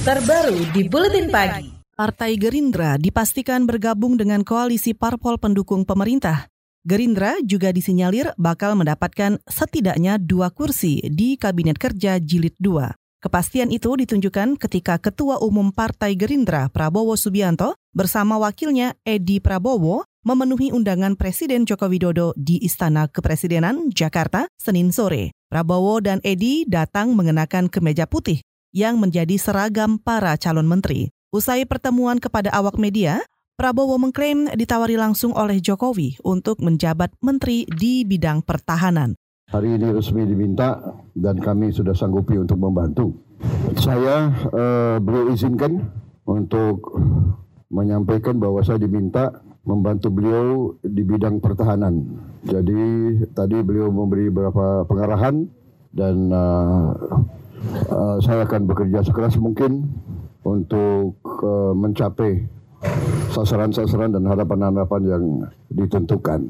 terbaru di Buletin Pagi. Partai Gerindra dipastikan bergabung dengan koalisi parpol pendukung pemerintah. Gerindra juga disinyalir bakal mendapatkan setidaknya dua kursi di Kabinet Kerja Jilid 2. Kepastian itu ditunjukkan ketika Ketua Umum Partai Gerindra Prabowo Subianto bersama wakilnya Edi Prabowo memenuhi undangan Presiden Joko Widodo di Istana Kepresidenan Jakarta Senin sore. Prabowo dan Edi datang mengenakan kemeja putih yang menjadi seragam para calon menteri. Usai pertemuan kepada awak media, Prabowo mengklaim ditawari langsung oleh Jokowi untuk menjabat menteri di bidang pertahanan. Hari ini resmi diminta dan kami sudah sanggupi untuk membantu. Saya eh, beliau izinkan untuk menyampaikan bahwa saya diminta membantu beliau di bidang pertahanan. Jadi tadi beliau memberi beberapa pengarahan dan uh, uh, saya akan bekerja sekeras mungkin untuk uh, mencapai sasaran-sasaran dan harapan-harapan yang ditentukan.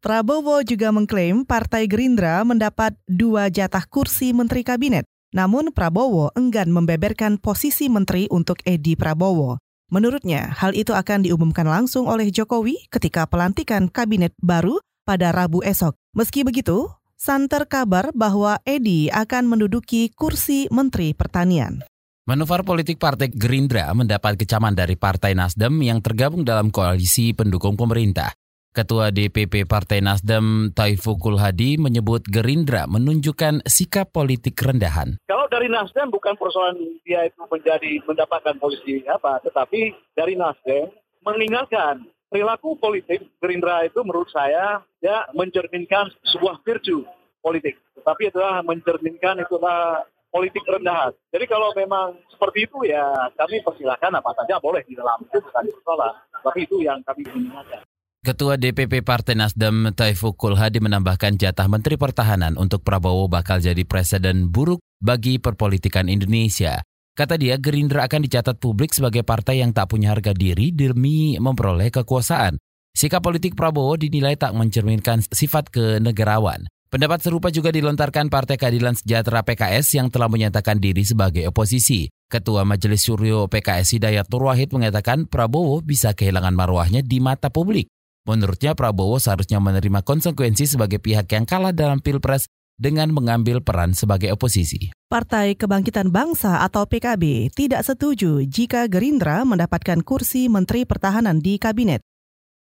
Prabowo juga mengklaim Partai Gerindra mendapat dua jatah kursi Menteri Kabinet. Namun Prabowo enggan membeberkan posisi menteri untuk Edi Prabowo. Menurutnya, hal itu akan diumumkan langsung oleh Jokowi ketika pelantikan kabinet baru pada Rabu esok. Meski begitu, santer kabar bahwa Edi akan menduduki kursi Menteri Pertanian. Manuver politik Partai Gerindra mendapat kecaman dari Partai Nasdem yang tergabung dalam koalisi pendukung pemerintah. Ketua DPP Partai Nasdem Taifukul Hadi menyebut Gerindra menunjukkan sikap politik rendahan. Kalau dari Nasdem bukan persoalan dia itu menjadi mendapatkan posisi apa, tetapi dari Nasdem meninggalkan perilaku politik Gerindra itu menurut saya ya mencerminkan sebuah virtue politik. Tetapi itulah mencerminkan itulah politik rendahan. Jadi kalau memang seperti itu ya kami persilahkan apa saja boleh di dalam itu bukan persoalan. Tapi itu yang kami inginkan. Ketua DPP Partai Nasdem Taifukul Hadi menambahkan jatah Menteri Pertahanan untuk Prabowo bakal jadi presiden buruk bagi perpolitikan Indonesia. Kata dia, Gerindra akan dicatat publik sebagai partai yang tak punya harga diri demi memperoleh kekuasaan. Sikap politik Prabowo dinilai tak mencerminkan sifat kenegarawan. Pendapat serupa juga dilontarkan Partai Keadilan Sejahtera PKS yang telah menyatakan diri sebagai oposisi. Ketua Majelis Suryo PKS Hidayat Nurwahid mengatakan Prabowo bisa kehilangan marwahnya di mata publik. Menurutnya Prabowo seharusnya menerima konsekuensi sebagai pihak yang kalah dalam Pilpres dengan mengambil peran sebagai oposisi. Partai Kebangkitan Bangsa atau PKB tidak setuju jika Gerindra mendapatkan kursi Menteri Pertahanan di Kabinet.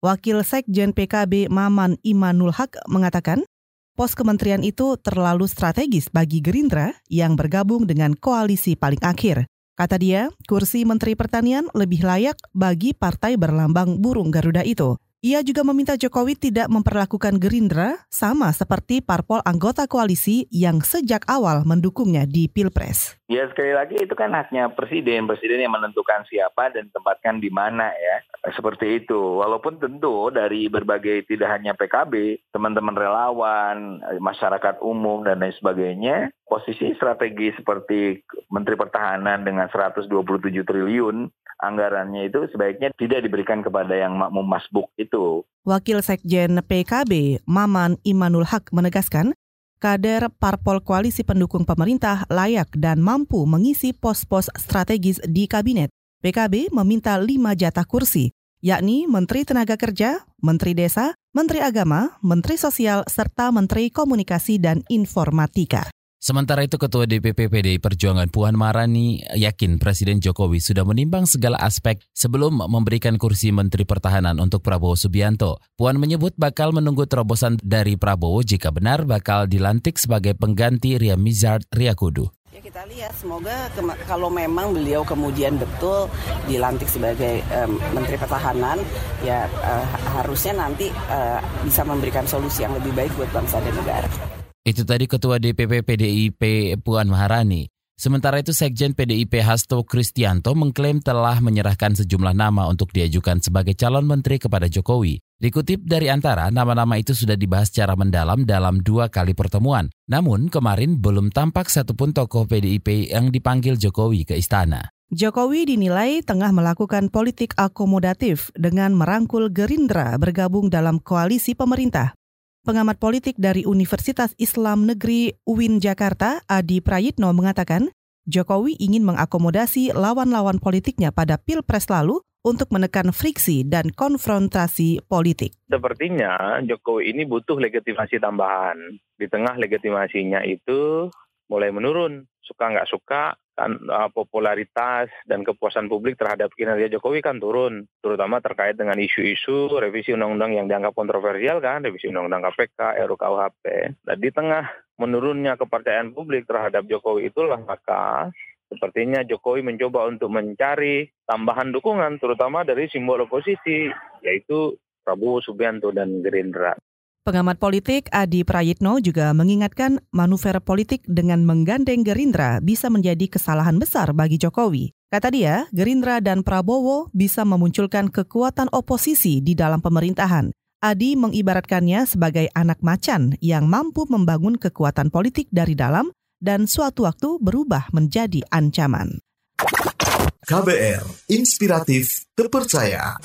Wakil Sekjen PKB Maman Imanul Haq mengatakan, pos kementerian itu terlalu strategis bagi Gerindra yang bergabung dengan koalisi paling akhir. Kata dia, kursi Menteri Pertanian lebih layak bagi partai berlambang burung Garuda itu. Ia juga meminta Jokowi tidak memperlakukan Gerindra sama seperti parpol anggota koalisi yang sejak awal mendukungnya di Pilpres. Ya sekali lagi itu kan haknya presiden, presiden yang menentukan siapa dan tempatkan di mana ya. Seperti itu. Walaupun tentu dari berbagai tidak hanya PKB, teman-teman relawan, masyarakat umum dan lain sebagainya, posisi strategi seperti Menteri Pertahanan dengan 127 triliun anggarannya itu sebaiknya tidak diberikan kepada yang makmum masbuk itu. Wakil Sekjen PKB Maman Imanul Haq menegaskan, kader parpol koalisi pendukung pemerintah layak dan mampu mengisi pos-pos strategis di kabinet. PKB meminta lima jatah kursi, yakni Menteri Tenaga Kerja, Menteri Desa, Menteri Agama, Menteri Sosial, serta Menteri Komunikasi dan Informatika. Sementara itu Ketua DPP PDI Perjuangan Puan Marani yakin Presiden Jokowi sudah menimbang segala aspek sebelum memberikan kursi Menteri Pertahanan untuk Prabowo Subianto. Puan menyebut bakal menunggu terobosan dari Prabowo jika benar bakal dilantik sebagai pengganti Ria Mizard Riakudu. Ya kita lihat semoga kalau memang beliau kemudian betul dilantik sebagai um, Menteri Pertahanan ya uh, harusnya nanti uh, bisa memberikan solusi yang lebih baik buat bangsa dan negara. Itu tadi Ketua DPP PDIP Puan Maharani. Sementara itu Sekjen PDIP Hasto Kristianto mengklaim telah menyerahkan sejumlah nama untuk diajukan sebagai calon menteri kepada Jokowi. Dikutip dari antara, nama-nama itu sudah dibahas secara mendalam dalam dua kali pertemuan. Namun kemarin belum tampak satupun tokoh PDIP yang dipanggil Jokowi ke istana. Jokowi dinilai tengah melakukan politik akomodatif dengan merangkul Gerindra bergabung dalam koalisi pemerintah. Pengamat politik dari Universitas Islam Negeri UIN Jakarta, Adi Prayitno mengatakan, Jokowi ingin mengakomodasi lawan-lawan politiknya pada Pilpres lalu untuk menekan friksi dan konfrontasi politik. Sepertinya Jokowi ini butuh legitimasi tambahan. Di tengah legitimasinya itu mulai menurun. Suka nggak suka, kan uh, popularitas dan kepuasan publik terhadap kinerja Jokowi kan turun, terutama terkait dengan isu-isu revisi undang-undang yang dianggap kontroversial kan, revisi undang-undang KPK, RUKUHP. Dan di tengah menurunnya kepercayaan publik terhadap Jokowi itulah maka Sepertinya Jokowi mencoba untuk mencari tambahan dukungan terutama dari simbol oposisi yaitu Prabowo Subianto dan Gerindra. Pengamat politik Adi Prayitno juga mengingatkan manuver politik dengan menggandeng Gerindra bisa menjadi kesalahan besar bagi Jokowi. Kata dia, Gerindra dan Prabowo bisa memunculkan kekuatan oposisi di dalam pemerintahan. Adi mengibaratkannya sebagai anak macan yang mampu membangun kekuatan politik dari dalam dan suatu waktu berubah menjadi ancaman. KBR, inspiratif, terpercaya.